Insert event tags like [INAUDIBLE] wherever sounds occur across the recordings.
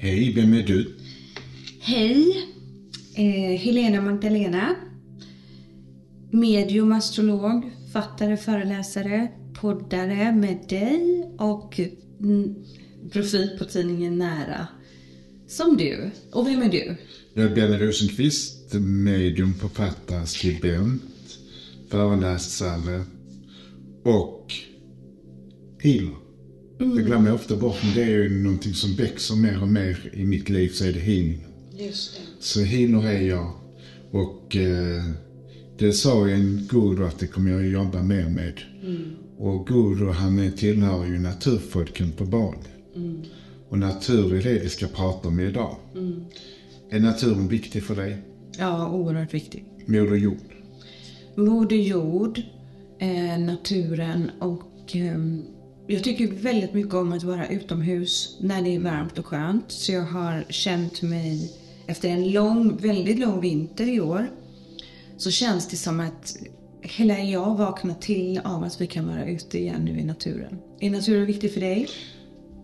Hej, vem är du? Hej! Eh, Helena Magdalena. Medium, astrolog, fattare, föreläsare, poddare med dig och profil på tidningen Nära. Som du. Och vem är du? Jag är Benny Rosenqvist, medium, författare, skribent, föreläsare och healer. Mm. Det glömmer jag ofta bort, men det är ju någonting som växer mer och mer i mitt liv, så är det healing. Just det. Så healer är jag. Och eh, det sa en guru att det kommer jag jobba mer med. Och guru han tillhör ju naturfolken på Bali. Och natur är det vi ska prata om idag. Är naturen viktig för dig? Ja, oerhört viktigt. Moder jord? Moder Jord, eh, naturen och eh, jag tycker väldigt mycket om att vara utomhus när det är varmt och skönt. Så jag har känt mig, efter en lång, väldigt lång vinter i år, så känns det som att hela jag vaknar till av att vi kan vara ute igen nu i naturen. Är naturen viktig för dig?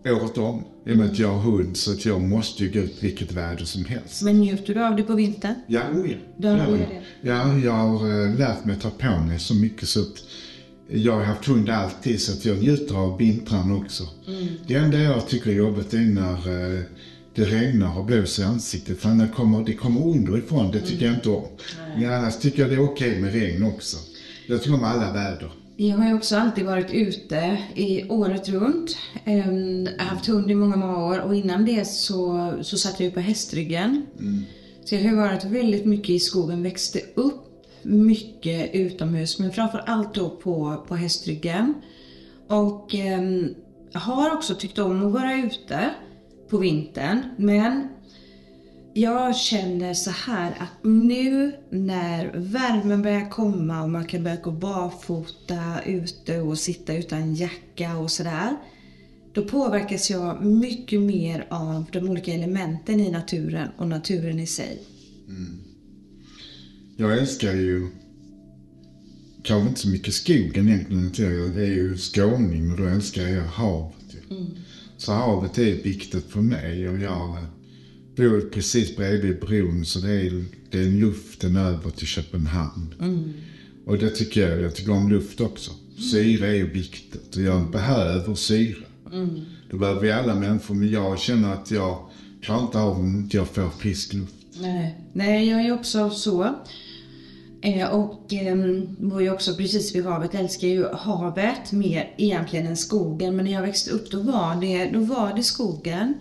Året om. I och med att jag har hund så att jag måste ju gå ut vilket väder som helst. Men njuter du av det på vintern? Ja, oh ja. Du har Ja, gjort ja. det? Ja, jag har eh, lärt mig att ta på mig så mycket så att jag har haft hund alltid så att jag njuter av vintrarna också. Mm. Det enda jag tycker är jobbigt är när eh, det regnar och blåser i ansiktet. För när det kommer, det kommer underifrån, det tycker jag inte om. Men annars tycker jag det är okej med regn också. Jag tycker om alla väder. Jag har ju också alltid varit ute i året runt. Ehm, Jag har haft hund i många, många år och innan det så, så satt jag ju på hästryggen. Så jag har ju varit väldigt mycket i skogen, växte upp mycket utomhus men framför allt då på, på hästryggen. Och eh, har också tyckt om att vara ute på vintern men jag känner så här att nu när värmen börjar komma och man kan börja gå barfota ute och sitta utan jacka och sådär. Då påverkas jag mycket mer av de olika elementen i naturen och naturen i sig. Mm. Jag älskar ju kanske inte så mycket skogen egentligen. Jag är ju skåning och då älskar jag havet. ju. Så havet är viktigt för mig och jag bor precis bredvid bron så det är, det är luften över till Köpenhamn. Och det tycker jag, jag tycker om luft också. Syre är ju viktigt och jag behöver syre. Det behöver vi alla människor men jag känner att jag klarar inte av om inte jag får frisk luft. Nej, Nej jag är också så. Eh, och eh, bor ju också precis vid havet, älskar ju havet mer egentligen än skogen. Men när jag växte upp då var det, då var det skogen.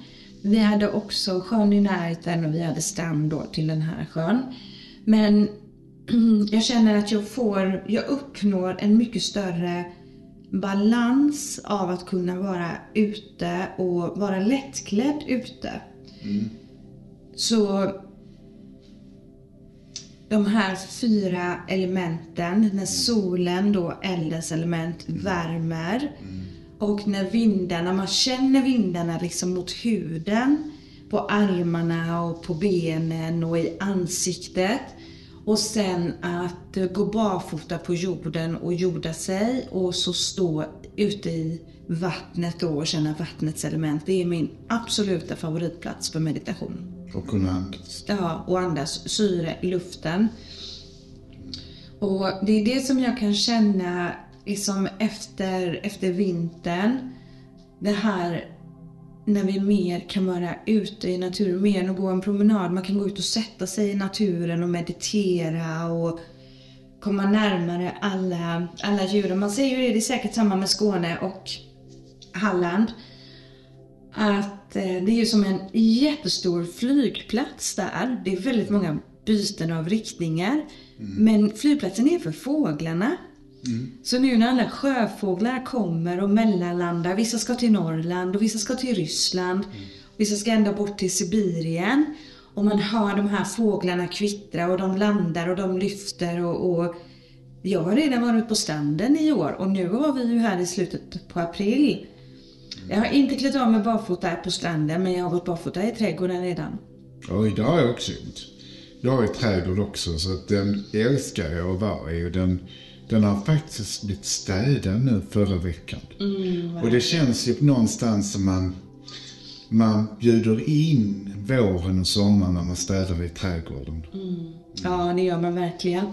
Vi hade också sjön i närheten och vi hade stam då till den här sjön. Men [CLEARS THROAT] jag känner att jag får, jag uppnår en mycket större balans av att kunna vara ute och vara lättklädd ute. Så de här fyra elementen, när solen då, eldens element, värmer och när vindarna, man känner vindarna liksom mot huden, på armarna och på benen och i ansiktet. Och sen att gå barfota på jorden och jorda sig och så stå ute i vattnet då och känna vattnets element. Det är min absoluta favoritplats för meditation. Och kunna andas. Ja, och andas syre i luften. Och det är det som jag kan känna liksom efter, efter vintern. Det här när vi mer kan vara ute i naturen, mer än att gå en promenad. Man kan gå ut och sätta sig i naturen och meditera och komma närmare alla, alla djuren. Man säger ju det, det är säkert samma med Skåne och Halland. Att det är ju som en jättestor flygplats där. Det är väldigt många byten av riktningar. Men flygplatsen är för fåglarna. Så nu när alla sjöfåglar kommer och mellanlandar, vissa ska till Norrland och vissa ska till Ryssland, vissa ska ända bort till Sibirien. Och man hör de här fåglarna kvittra och de landar och de lyfter och, och jag har redan varit på stranden i år och nu var vi ju här i slutet på april. Jag har inte klätt av mig barfota på stranden men jag har gått barfota i trädgården redan. Oj, det har jag också gjort. Jag har ju trädgård också så att den älskar jag att vara i och den, den har faktiskt blivit städad nu förra veckan. och det känns ju någonstans som man, man bjuder in våren och sommaren när man städar i trädgården. Ja, det gör man verkligen.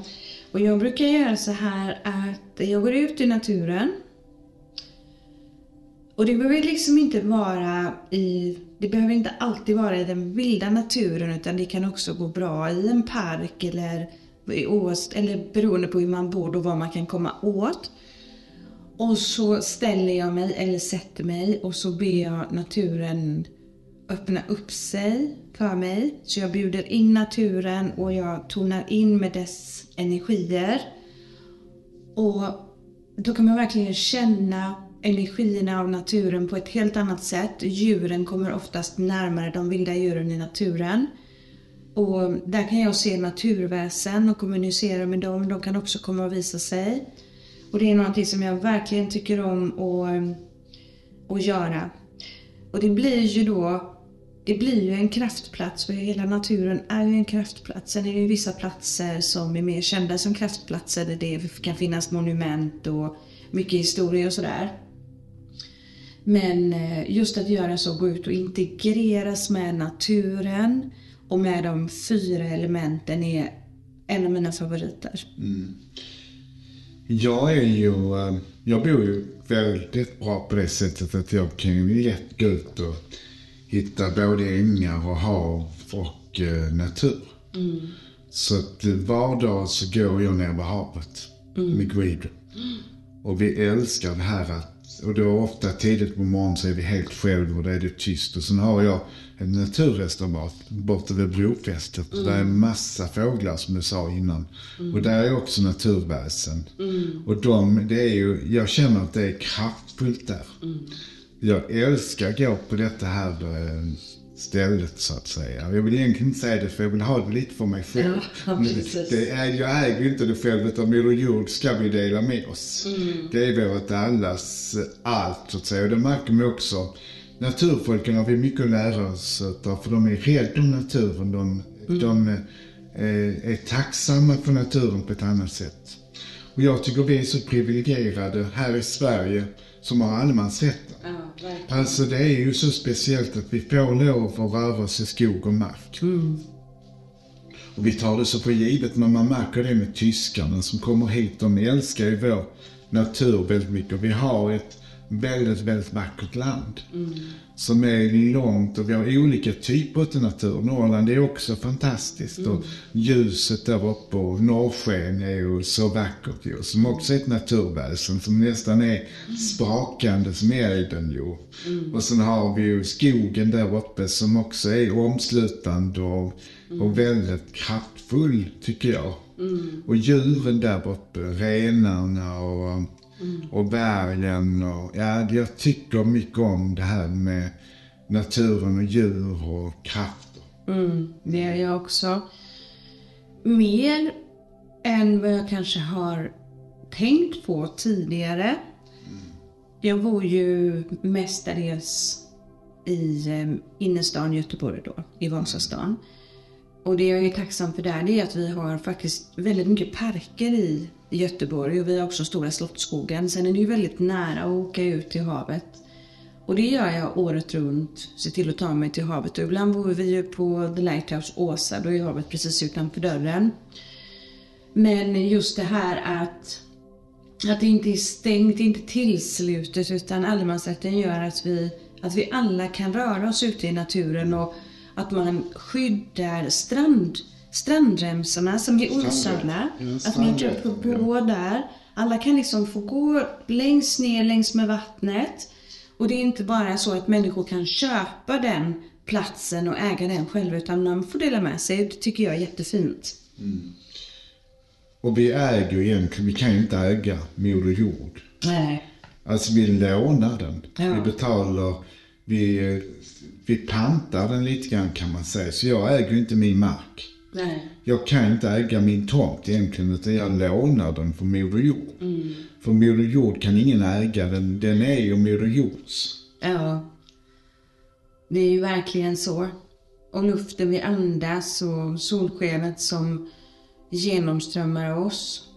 Och jag brukar göra så här att jag går ut i naturen. Och det behöver liksom inte vara i, det behöver inte alltid vara i den vilda naturen utan det kan också gå bra i en park eller, i eller beroende på hur man bor och vad man kan komma åt. Och så ställer jag mig eller sätter mig och så ber jag naturen öppna upp sig för mig. Så jag bjuder in naturen och jag tonar in med dess energier. Och då kan man verkligen känna energierna av naturen på ett helt annat sätt. Djuren kommer oftast närmare de vilda djuren i naturen. Och där kan jag se naturväsen och kommunicera med dem. De kan också komma och visa sig. Och det är någonting som jag verkligen tycker om att, att göra. Och det blir ju då, det blir ju en kraftplats för hela naturen är ju en kraftplats. Sen är det ju vissa platser som är mer kända som kraftplatser där det kan finnas monument och mycket historia och sådär. Men eh, just att göra så, gå ut och integreras med naturen och med de fyra elementen är en av mina favoriter. Jag är ju, eh, jag bor ju väldigt bra på det sättet att jag kan ju lätt gå ut och hitta både ängar och hav och eh, natur. Så att var dag så går jag ner på havet med Guido. Och vi älskar det här att, och då ofta tidigt på morgonen så är vi helt själva och då är det tyst. Och sen har jag en naturreservat borta vid brofästet. Där är massa fåglar som du sa innan. Och där är också naturväsen. Och de, det är ju, jag känner att det är kraftfullt där. Jag älskar att gå på detta här eh, stället så att säga. Jag vill egentligen inte säga det för jag vill ha det lite för mig själv. Ja, [LAUGHS] precis. det är, jag äger ju inte det själv utan Moder Jord ska vi dela med oss. Det är vårt allas eh, allt så att säga. Och det märker man också. Naturfolken har vi mycket att lära oss av för de är rädda om naturen. De, de eh, är tacksamma för naturen på ett annat sätt. Och jag tycker vi är så privilegierade här i Sverige som har allemansrätten. Ja, verkligen. Alltså det är ju så speciellt att vi får lov att röra oss i skog och mark. Och vi tar det så för givet, men man märker det med tyskarna som kommer hit. De älskar ju vår natur väldigt mycket. Och vi har ett väldigt, väldigt vackert land. Som är långt och vi har olika typer av natur. Norrland är också fantastiskt. Och ljuset där uppe och norrsken är ju så vackert ju. Som också är ett naturväsen som nästan är sprakande som elden ju. Och sen har vi ju skogen där uppe som också är omslutande och, och väldigt kraftfull tycker jag. Och djuren där uppe, renarna och, och bergen och ja, jag tycker mycket om det här med naturen och djur och krafter. Mm, det är jag också. Mer än vad jag kanske har tänkt på tidigare. Jag bor ju mestadels i eh, innerstan Göteborg då, i Vasastan. Och det jag är tacksam för där det är att vi har faktiskt väldigt mycket parker i Göteborg och vi har också Stora Slottsskogen. Sen är det ju väldigt nära att åka ut till havet. Och det gör jag året runt, ser till att ta mig till havet. Och ibland bor vi ju på The Lighthouse Åsa, då är havet precis utanför dörren. Men just det här att, att det inte är stängt, inte tillslutet, utan allemansrätten gör att vi, att vi alla kan röra oss ute i naturen och att man skyddar strand, strandremsorna som osödda. Ja, Att man inte får gå där. Alla kan liksom få gå längst ner längs med vattnet. Och det är inte bara så att människor kan köpa den platsen och äga den själva utan man får dela med sig. Det tycker jag är jättefint. Och vi äger ju egentligen, vi kan ju inte äga Moder Jord. Nej. Alltså vi lånar den. Ja. Vi betalar, vi, vi pantar den lite grann kan man säga. Så jag äger ju inte min mark. Nej. Jag kan inte äga min tomt egentligen utan jag lånar den från Moder Jord. För Moder Jord kan ingen äga, den, den är ju Moder Jords. Ja. Det är ju verkligen så. Och luften vi andas och solskenet som genomströmmar oss.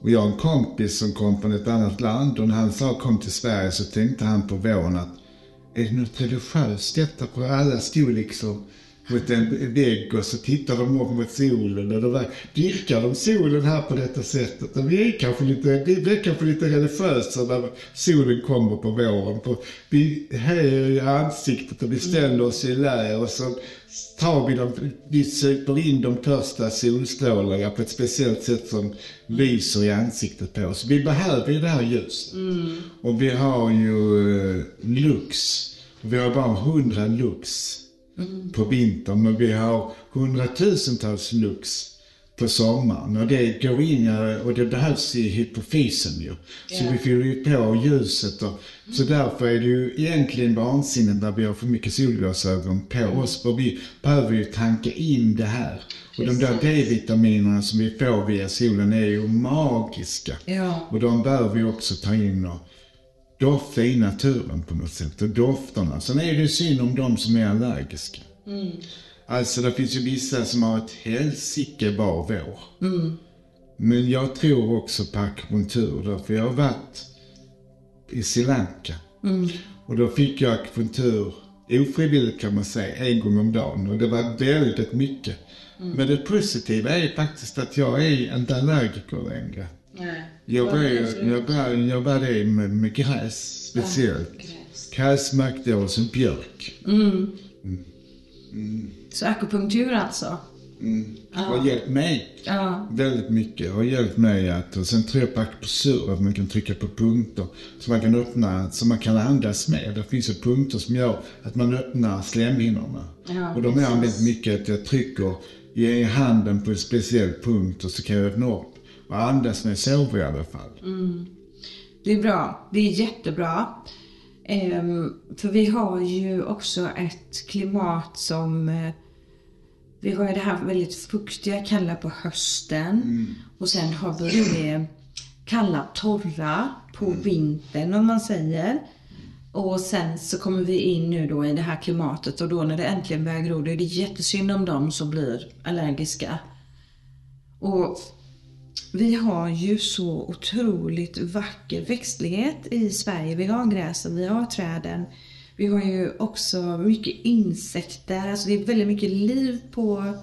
Och jag har en kompis som kom från ett annat land och när han sa kom till Sverige så tänkte han på våren att är det något religiöst detta? För alla stod liksom mot en vägg och så tittar de upp mot solen och då var, dyrkar de solen här på detta sättet. Och vi är kanske lite, vi är kanske lite religiösa när solen kommer på våren. För vi höjer i ansiktet och vi ställer oss i lä och så tar vi dem, vi söker in de första solstrålarna på ett speciellt sätt som lyser i ansiktet på oss. Vi behöver ju det här ljuset. Mm. Och vi har ju eh, lux. Vi har bara 100 lux på vintern, men vi har hundratusentals lux på sommaren. Och det går in och det behövs i hypofysen ju. Så Ja. vi fyller ju på ljuset och så därför är det ju egentligen vansinnigt när vi har för mycket solglasögon på oss. För vi behöver ju tanka in det här. Och de där D-vitaminerna som vi får via solen är ju magiska. Ja. Och de bör vi också ta in och dofta i naturen på något sätt. Och dofterna. Sen är det ju synd om de som är allergiska. Alltså det finns ju vissa som har ett helsike var vår. Men jag tror också på akupunktur därför jag har varit i Sri Lanka. Och då fick jag akupunktur ofrivilligt kan man säga, en gång om dagen. Och det var väldigt mycket. Men det positiva är faktiskt att jag är inte allergiker längre. Nej. Jag Vad var, är det för- jag var, jag var det med, med gräs speciellt. gräs. Gräsmark och sen björk. Så akupunktur alltså? Det har hjälpt mig Ja. väldigt mycket. Det har hjälpt mig att, och sen tror jag på akupunktur, att man kan trycka på punkter så man kan öppna, så man kan andas mer. Det finns ju punkter som gör att man öppnar slemhinnorna. Ja, och de har jag använt mycket att jag trycker i handen på en speciell punkt och så kan jag öppna upp och andas när jag sover i alla fall. Det är bra. Det är jättebra. Ehm, för vi har ju också ett klimat som... Vi har ju det här väldigt fuktiga, kalla på hösten. Och sen har vi det kalla, torra på vintern om man säger. Och sen så kommer vi in nu då i det här klimatet och då när det äntligen börjar gro, då är det jättesynd om dem som blir allergiska. Och vi har ju så otroligt vacker växtlighet i Sverige. Vi har gräsen, vi har träden. Vi har ju också mycket insekter, alltså det är väldigt mycket liv på,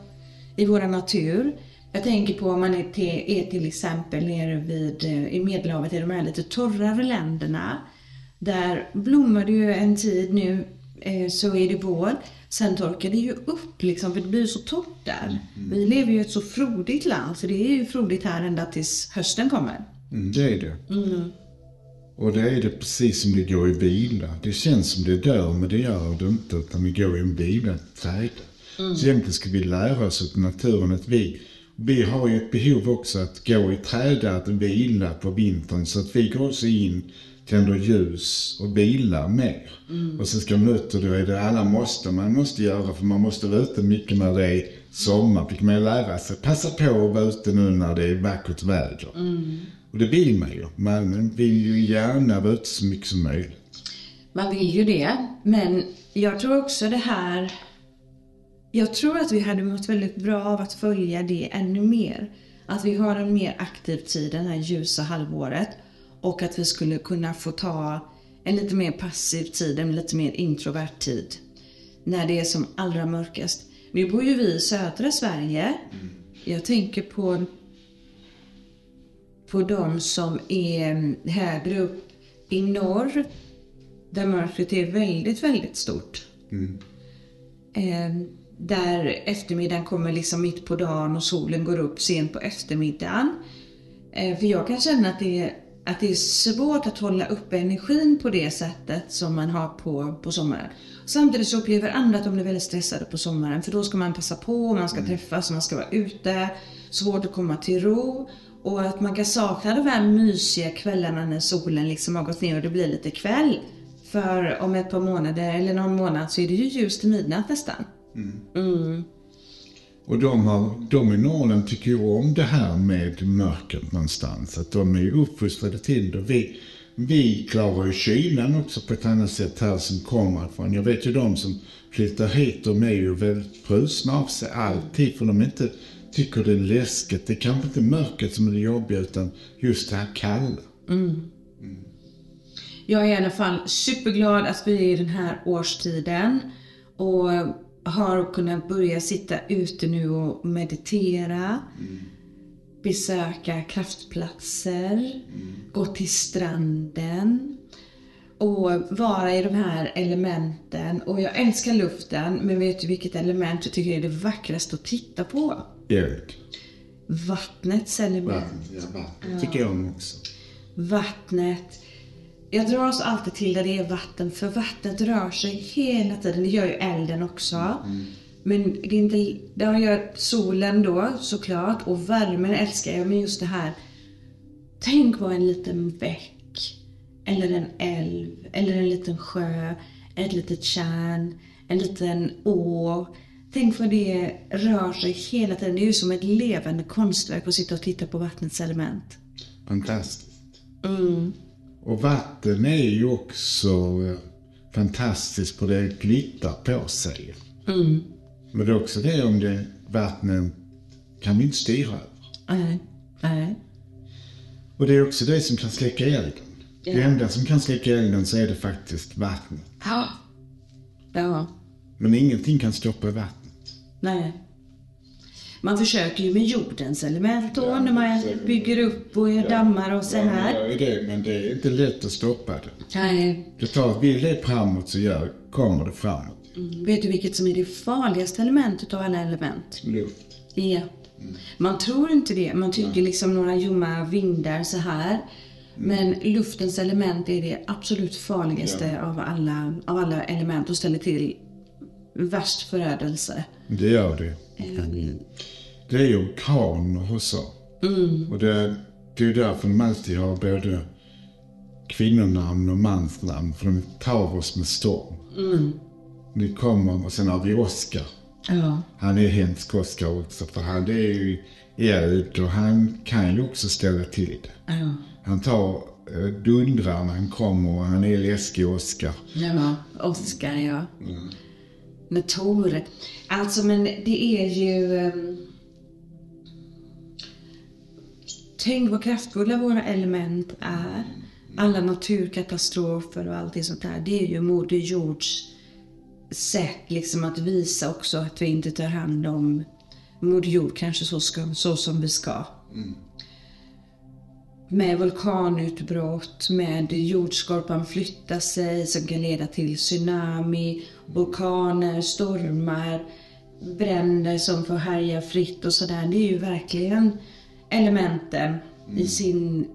i vår natur. Jag tänker på om man är till, är till exempel nere vid, eh, i Medelhavet, i de här lite torrare länderna. Där blommar det ju en tid nu, eh, så är det vår. Sen torkar det ju upp liksom, för det blir så torrt där. Vi lever ju i ett så frodigt land, så det är ju frodigt här ända tills hösten kommer. Mm, det är det. Och det är det precis som det går i vila. Det känns som det dör, men det gör det inte. Utan vi går i en vilande träd. Så egentligen ska vi lära oss av naturen att vi, vi har ju ett behov också att gå i träda, att vila på vintern. Så att vi går också in, tänder ljus och vilar mer. Och sen ska man ut och då är det alla måste man måste göra. För man måste vara ute mycket när det är sommar. Fick man ju lära sig. Passa på att vara ute nu när det är vackert väder. Och det vill man ju. Man vill ju gärna vara ute så mycket som möjligt. Man vill ju det, men jag tror också det här... Jag tror att vi hade mått väldigt bra av att följa det ännu mer. Att vi har en mer aktiv tid det här ljusa halvåret. Och att vi skulle kunna få ta en lite mer passiv tid, en lite mer introvert tid. När det är som allra mörkast. Nu bor ju vi i södra Sverige. Jag tänker på på de som är högre upp i norr. Där mörkret är väldigt, väldigt stort. Eh, där eftermiddagen kommer liksom mitt på dagen och solen går upp sent på eftermiddagen. Eh, för jag kan känna att det, är, att det är svårt att hålla uppe energin på det sättet som man har på, på sommaren. Samtidigt så upplever andra att de blir väldigt stressade på sommaren för då ska man passa på, man ska träffas, man ska vara ute. Svårt att komma till ro. Och att man kan sakna de här mysiga kvällarna när solen liksom har gått ner och det blir lite kväll. För om ett par månader eller någon månad så är det ju ljus till midnatt nästan. Mm. Och de, har, de i Norrland tycker ju om det här med mörkret någonstans. Att de är ju uppfostrade till det. Vi, vi klarar ju kylan också på ett annat sätt här som kommer ifrån. Jag vet ju de som flyttar hit, de är ju väldigt frusna av sig alltid. För de inte tycker det är läskigt. Det är kanske inte mörkret som är det jobbiga utan just det här kalla. Jag är i alla fall superglad att vi är i den här årstiden och har kunnat börja sitta ute nu och meditera. Besöka kraftplatser, gå till stranden och vara i de här elementen. Och jag älskar luften, men vet du vilket element jag tycker är det vackraste att titta på? Eld. Vattnets element. Vatten. Ja, vatten. tycker jag om också. Vattnet. Jag dras alltid till där det är vatten, för vattnet rör sig hela tiden. Det gör ju elden också. Men det är inte, det gör solen då såklart och värmen älskar jag, men just det här. Tänk vad en liten bäck, eller en älv, eller en liten sjö, ett litet tjärn, en liten å. Tänk vad det rör sig hela tiden. Det är ju som ett levande konstverk att sitta och titta på vattnets element. Fantastiskt. Mm. Och vatten är ju också eh, fantastiskt på det glittrar på sig. Mm. Men det är också det om det vattnet kan vi inte styra över. Nej. Nej. Och det är också det som kan släcka elden. Det Ja. enda som kan släcka elden så är det faktiskt vattnet. Ja. Ja. Men ingenting kan stoppa vattnet. Nej. Man försöker ju med jordens element då när man bygger upp och gör dammar och så Ja, här. ju det, men det är inte lätt att stoppa det. Nej. Det tar, det framåt så gör, kommer det framåt. Mm. Vet du vilket som är det farligaste elementet av alla element? Luft. Ja. Man tror inte det. Man tycker liksom några ljumma vindar så här. Men luftens element är det absolut farligaste av, alla, av alla element och ställer till värst förödelse. Det gör det. Det är ju orkaner och så. Och det, det är därför de alltid har både kvinnonamn och mansnamn. För de tar oss med storm. Det kommer, och sen har vi Oscar. Ja. Han är hemsk Oscar också, för han det är ju eld och han kan ju också ställa till det. Ja. Han tar eh, dundrar när han kommer och han är läskig Oscar. Ja, Oscar ja. Med Tor. Alltså men det är ju... ehm, tänk vad kraftfulla våra element är. Alla naturkatastrofer och allt sånt där. Det är ju Moder Jords sätt liksom att visa också att vi inte tar hand om Moder Jord kanske så, ska, så som vi ska. Med vulkanutbrott, med jordskorpan flytta sig som kan leda till tsunami, vulkaner, stormar, bränder som får härja fritt och sådär. Det är ju verkligen elementen i sin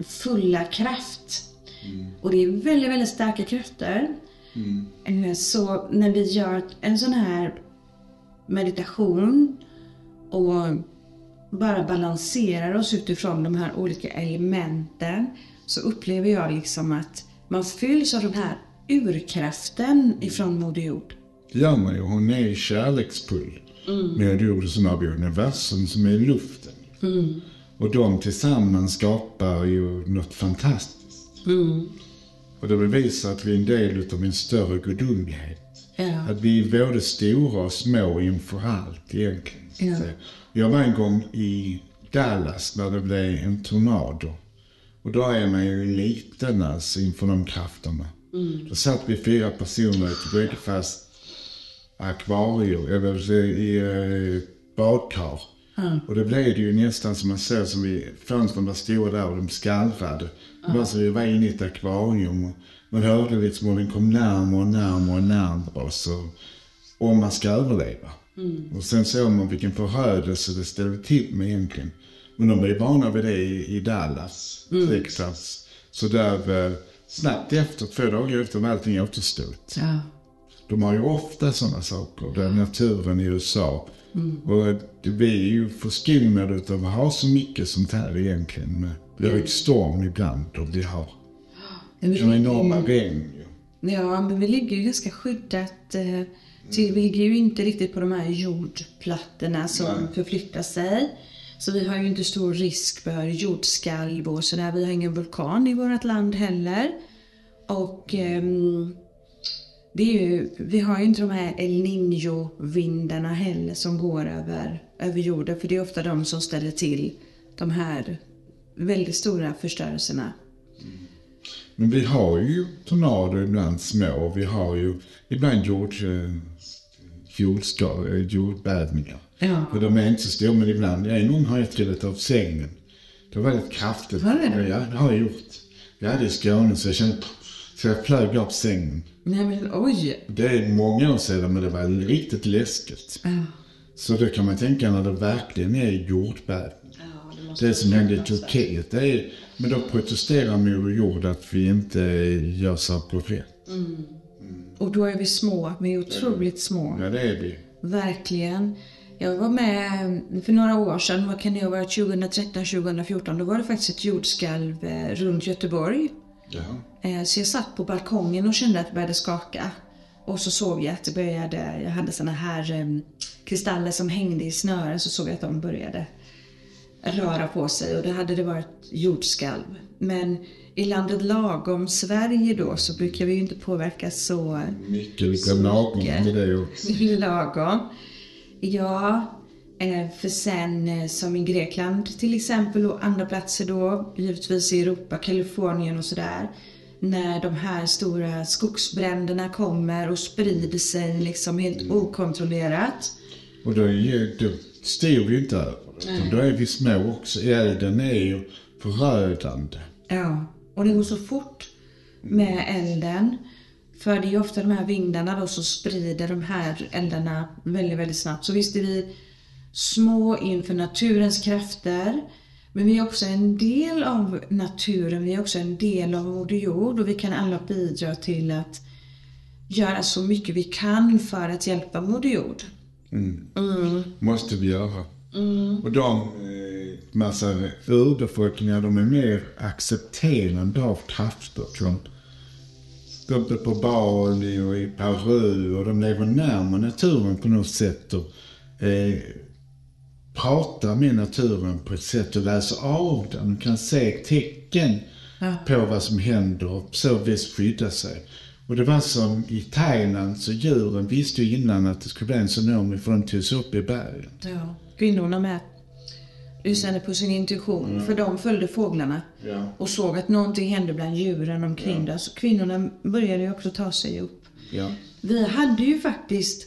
fulla kraft. Och det är väldigt, väldigt starka krafter. Eh, Så när vi gör en sån här meditation och bara balanserar oss utifrån de här olika elementen så upplever jag liksom att man fylls av den här urkraften ifrån Moder Jord. Det gör man ju. Hon är kärleksfull. Med jorden som har vi universum som är luften. Och de tillsammans skapar ju något fantastiskt. Och det bevisar att vi är en del av en större gudomlighet. Ja. Att vi är både stora och små inför allt egentligen. Ja. Jag var en gång i Dallas när det blev en tornado. Och då är man ju liten alltså inför de krafterna. Då satt vi fyra personer i ett bryggfast akvarium, eller i eh, badkar. Och det blev det ju nästan som man såg som vi, fönstren var stora där och de skallrade. Var som vi var inne i ett akvarium. Man hörde liksom hur den kom närmare och närmare och närmare oss. Om man ska överleva. Och sen såg man vilken förödelse det ställde till med egentligen. Men de var ju vana vid det i, i Dallas, Texas. Så där eh, snabbt efter, två dagar efter, var allting återställt. Ja. De har ju ofta sådana saker, där naturen i USA. Och det- vi är ju förskonade utav att ha så mycket sånt här egentligen. Vi har storm ibland och vi har de enorma ligger, regn ja, men vi ligger ju ganska skyddat eh, vi ligger ju inte riktigt på de här jordplattorna som Nej. förflyttar sig. Så vi har ju inte stor risk för jordskalv och sådär. Vi har ingen vulkan i vårt land heller. Och ehm, det är ju, vi har ju inte de här El Niño-vindarna heller som går över, över jorden. För det är ofta de som ställer till de här väldigt stora förstörelserna. Men vi har ju tornado ibland små. Vi har ju ibland jord, eh, eh, jordbävningar. Ja. Och de är inte så stora, men ibland. En gång har jag trillat av sängen. Det var väldigt kraftigt. Har det? Ja, det har jag gjort. Jag hade i Skåne så jag kände, så jag flög av sängen. Nej men oj. Det är många år sedan, men det var riktigt läskigt. Ja. Så då kan man tänka när det verkligen är jordbävning. Ja, det Det som hände i Turkiet, det är, men då protesterar Moder Jord att vi inte gör saker rätt. Och då är vi små, vi är otroligt små. Ja, det är vi. Verkligen. Jag var med för några år sedan, vad kan det ha varit, 2013, 2014, då var det faktiskt ett jordskalv eh, runt Göteborg. Ja. Eh, Så jag satt på balkongen och kände att det började skaka. Och så såg jag att det började, jag hade såna här eh, kristaller som hängde i snören, så såg jag att de började röra på sig och då hade det varit jordskalv. Men i landet lagom Sverige då så brukar vi ju inte påverkas så Mycket liksom lagom mycket. med det också. [LAUGHS] lagom. Ja, för sen eh, som i Grekland till exempel och andra platser då, givetvis i Europa, Kalifornien och sådär. När de här stora skogsbränderna kommer och sprider sig liksom helt okontrollerat. Och då, är då styr vi ju inte över det. Då är vi små också. Elden är ju förödande. Ja, och det går så fort med elden. För det är ju ofta de här vindarna då som sprider de här eldarna väldigt, väldigt snabbt. Så visst är vi små inför naturens krafter. Men vi är också en del av naturen, vi är också en del av Moder Jord och vi kan alla bidra till att göra så mycket vi kan för att hjälpa Moder Jord. Mm. Måste vi göra. Och de, eh, massa urbefolkningar, de är mer accepterande av krafter. Som uppe på Bali och i Peru och de lever närmare naturen på något sätt. Och, eh, pratar med naturen på ett sätt och läser av den. kan se tecken Ja. på vad som händer och på så vis skydda sig. Och det var som i Thailand, så djuren visste ju innan att det skulle bli en tsunami för de tog sig upp i bergen. Ja. Kvinnorna med lyssnade på sin intuition, för de följde fåglarna. Ja. och såg att någonting hände bland djuren omkring det. Så kvinnorna började ju också ta sig upp. Ja. Vi hade ju faktiskt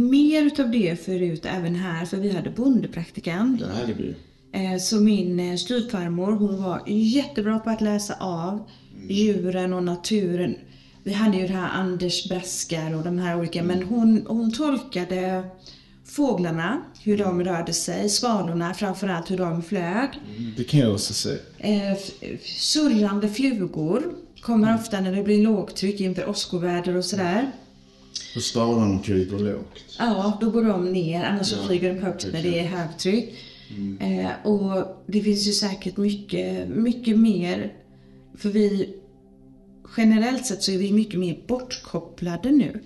mer utav det förut även här, för vi hade bondepraktikant. Det vi. Eh, Så min eh, styvfarmor, hon var jättebra på att läsa av djuren och naturen. Vi hade ju det här Anders Braskar och de här olika, men hon, hon tolkade fåglarna, hur de rörde sig, svalorna framförallt hur de flög. Det kan jag också se. Eh, surrande flugor kommer ofta när det blir lågtryck inför åskoväder och sådär. Och svalarna kryper lågt. Ja, då går de ner, annars så Ja, flyger de högt när det är högtryck. Eh, och det finns ju säkert mycket, mycket mer. För vi, generellt sett så är vi mycket mer bortkopplade nu.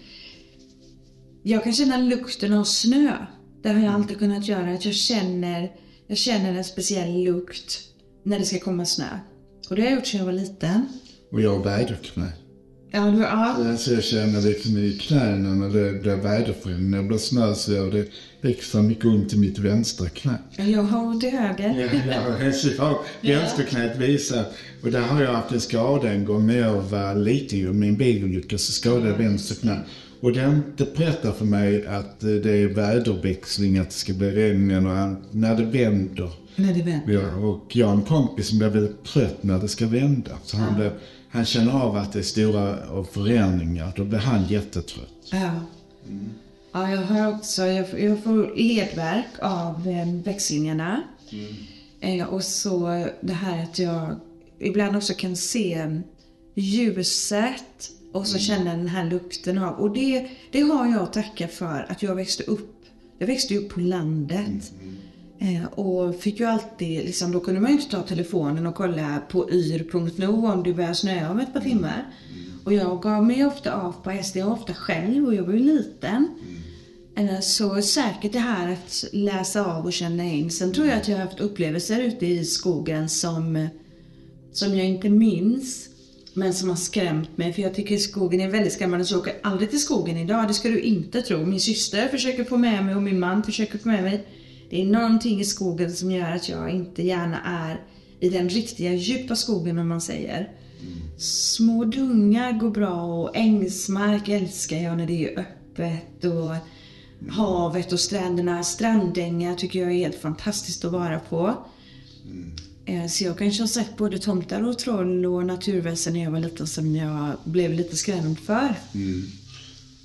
Jag kan känna lukten av snö. Det har jag alltid kunnat göra. Att jag känner, jag känner en speciell lukt när det ska komma snö. Och det har jag gjort sedan jag var liten. Och jag väderknä. Ja, du, ja. Alltså jag känner liksom i knäna när det blir väderförändring. När det blir snö så gör det extra mycket ont i mitt vänstra knä. jag har ont i höger. Ja, [LAUGHS] ja, så har vänsterknät visat. Och där har jag haft en skada en gång när jag var liten. ju. Min bilolycka så skadade jag vänster knä. Och den berättar för mig att eh, det är väderväxling, att det ska bli regn eller an- när det vänder. När det vänder. Ja, och jag har en kompis som blir väldigt trött när det ska vända. Så han, blir, han känner av att det är stora förändringar. Då blir han jättetrött. Ja. Ja, jag har också, jag, får- jag får ledvärk av eh, växlingarna. Eh, och så det här att jag ibland också kan se ljuset och så känna den här lukten av. Och det, det har jag att tacka för att jag växte upp. Jag växte upp på landet. Eh, och fick ju alltid, liksom, då kunde man ju inte ta telefonen och kolla på yr.no om det började snöa om ett par timmar. Och jag gav mig ofta av på SD, ofta själv och jag var ju liten. Eh, Så säkert det här att läsa av och känna in. Sen tror jag att jag har haft upplevelser ute i skogen som, eh, som jag inte minns. Men som har skrämt mig. För jag tycker skogen är väldigt skrämmande. Så jag åker aldrig till skogen idag. Det ska du inte tro. Min syster försöker få med mig och min man försöker få med mig. Det är någonting i skogen som gör att jag inte gärna är i den riktiga djupa skogen om man säger. Små dungar går bra och ängsmark älskar jag när det är öppet och havet och stränderna. Strandängar tycker jag är helt fantastiskt att vara på. Eh, så jag kanske har sett både tomtar och troll och naturväsen när jag var liten som jag blev lite skrämd för. Mm.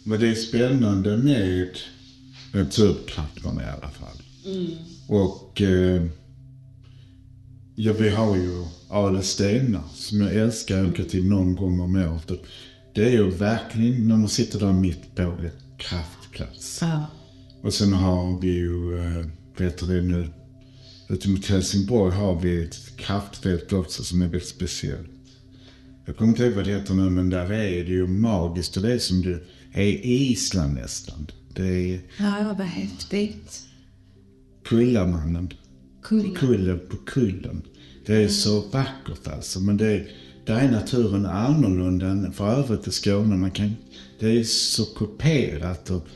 Men det är spännande med naturkrafterna i alla fall. Och eh, ja, vi har ju Alestenar som jag älskar att åka till någon gång om året. Det är ju verkligen när man sitter där mitt på ett kraftplats. Ja. Och sen har vi ju, eh, vad heter det nu, ute mot Helsingborg har vi ett kraftfält också som är väldigt speciellt. Jag kommer inte ihåg vad det heter nu, men där är det ju magiskt och det är som det är i Island nästan. Det är Ja, vad häftigt. Kullamannen. Kulla. Kullen på kullen. Det är så vackert alltså, men det är, där är naturen annorlunda än för övrigt i Skåne. Man kan, det är så kuperat och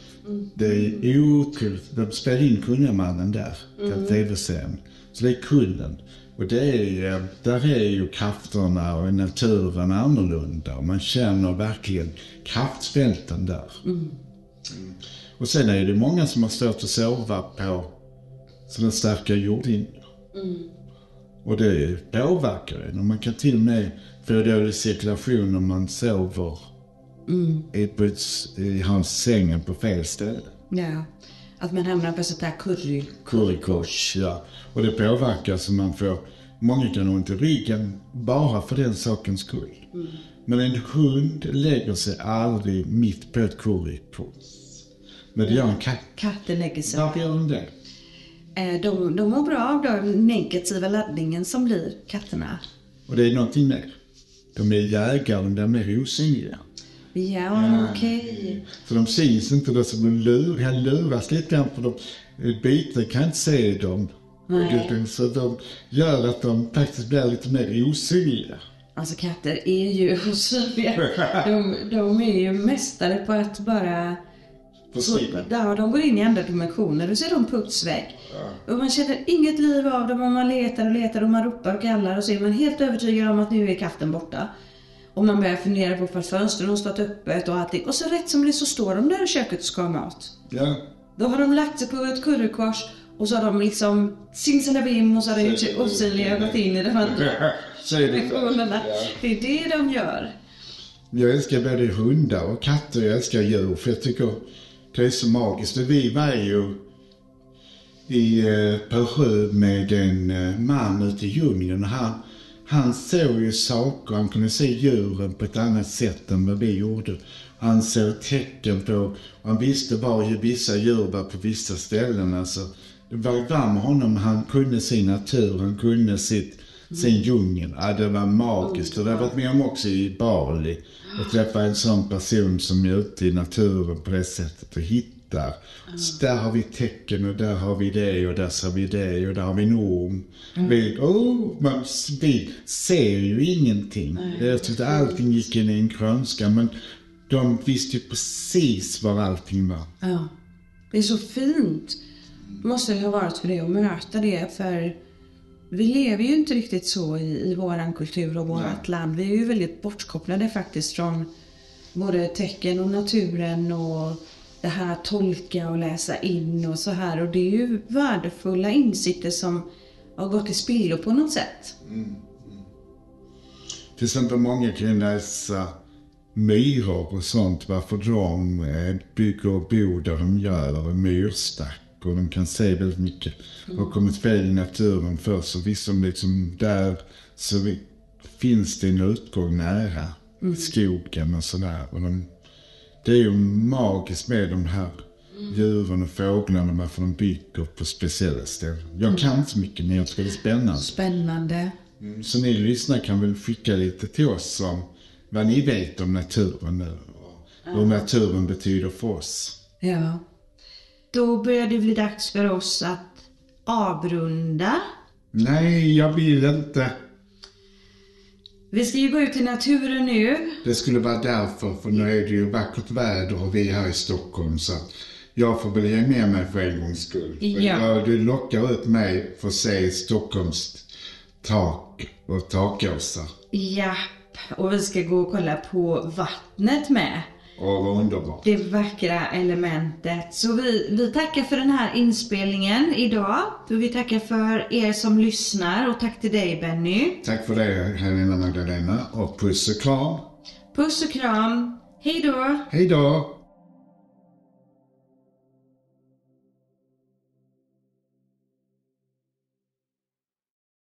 det är otroligt. De spelar in Kullamannen där, den tv-serien. Så det är kullen. Och det är, där är ju krafterna och naturen annorlunda. Man känner verkligen kraftfälten där. Mm. Och sen är det många som har svårt att sova på sådana starka jordlinjer. Och det påverkar en. Och man kan till och med få dålig cirkulation om man sover i, på, ett- i hans sängen på fel ställe. Ja. Att man hamnar på sånt där curry. Currykors, ja. Och det påverkar så man får, många kan ha ont i ryggen bara för den sakens skull. Men en hund lägger sig aldrig mitt på ett currykors. Men det gör en katt. Katten lägger sig. Varför gör den det? Eh, De, de mår bra av den negativa laddningen som blir katterna. Och det är någonting mer. De är jägare, de är mer osynliga. Ja, okej. För de syns inte då, så de lur, han luras lite grann för de byten kan inte se dem. Nej. Så de gör att de faktiskt blir lite mer osynliga. Alltså katter är ju [LAUGHS] osynliga. De, de är ju mästare på att bara... Försvinna. Ja, de går in i andra dimensioner och så är de puts väg. Och man känner inget liv av dem och man letar och letar och man ropar och kallar och så är man helt övertygad om att nu är katten borta. Och man börjar fundera på varför fönstren har stått öppet och allting. Och så rätt som det så står de där i köket och ska ha mat. Ja. Då har de lagt sig på ett currykors och så har de liksom simsalabim och så har de gjort sig osynliga och gått in i de andra [LAUGHS] det. dimensionerna. Det är det de gör. Jag älskar både hundar och katter. Jag älskar djur för jag tycker det är så magiskt. Vi var ju i eh, Peru med en eh, man ute i djungeln. Han, han såg ju saker, han kunde se djuren på ett annat sätt än vad vi gjorde. Han såg tecken på, han visste var ju vissa djur var på vissa ställen. Alltså, det var bra med honom, han kunde sin natur, han kunde sitt, sin djungel. Ja, det var magiskt. Och det har jag varit med om också i Bali. Att träffa en sån person som är ute i naturen på det sättet och hittar. Så där har vi tecken och där har vi det och där ser vi det och där har vi en orm. Vi, oh, man, vi ser ju ingenting. Jag tyckte allting gick in i en krönska men de visste ju precis var allting var. Ja. Det är så fint. Måste det ha varit för det att möta det för vi lever ju inte riktigt så i, i våran kultur och vårt land. Vi är ju väldigt bortkopplade faktiskt från både tecken och naturen och det här att tolka och läsa in och så här. Och det är ju värdefulla insikter som har gått i spillo på något sätt. Till exempel många kan läsa myror och sånt, varför de eh, bygger och bor där de gör, myrstack. Och de kan se väldigt mycket. Har kommit fel i naturen först så visst som liksom där så finns det en utgång nära skogen och sådär. Och de, det är ju magiskt med de här djuren och fåglarna varför de bygger på speciella ställen. Jag kan inte så mycket men jag tror det är spännande. Spännande. Mm, Så ni lyssnare kan väl skicka lite till oss om vad ni vet om naturen nu och hur naturen betyder för oss. Ja. Då börjar det bli dags för oss att avrunda. Nej, jag vill inte. Vi ska ju gå ut i naturen nu. Det skulle vara därför, för nu är det ju vackert väder och vi är här i Stockholm så att jag får väl ge med mig för en gångs skull. Ja. Du lockar upp mig för att se Stockholms tak och takåsar. Japp. och vi ska gå och kolla på vattnet med. Åh, vad underbart. Det vackra elementet. Så vi, vi tackar för den här inspelningen idag. Och vi tackar för er som lyssnar och tack till dig Benny. Tack för det, Helena Magdalena. Och puss och kram. Puss och kram. Hej då! Hej då!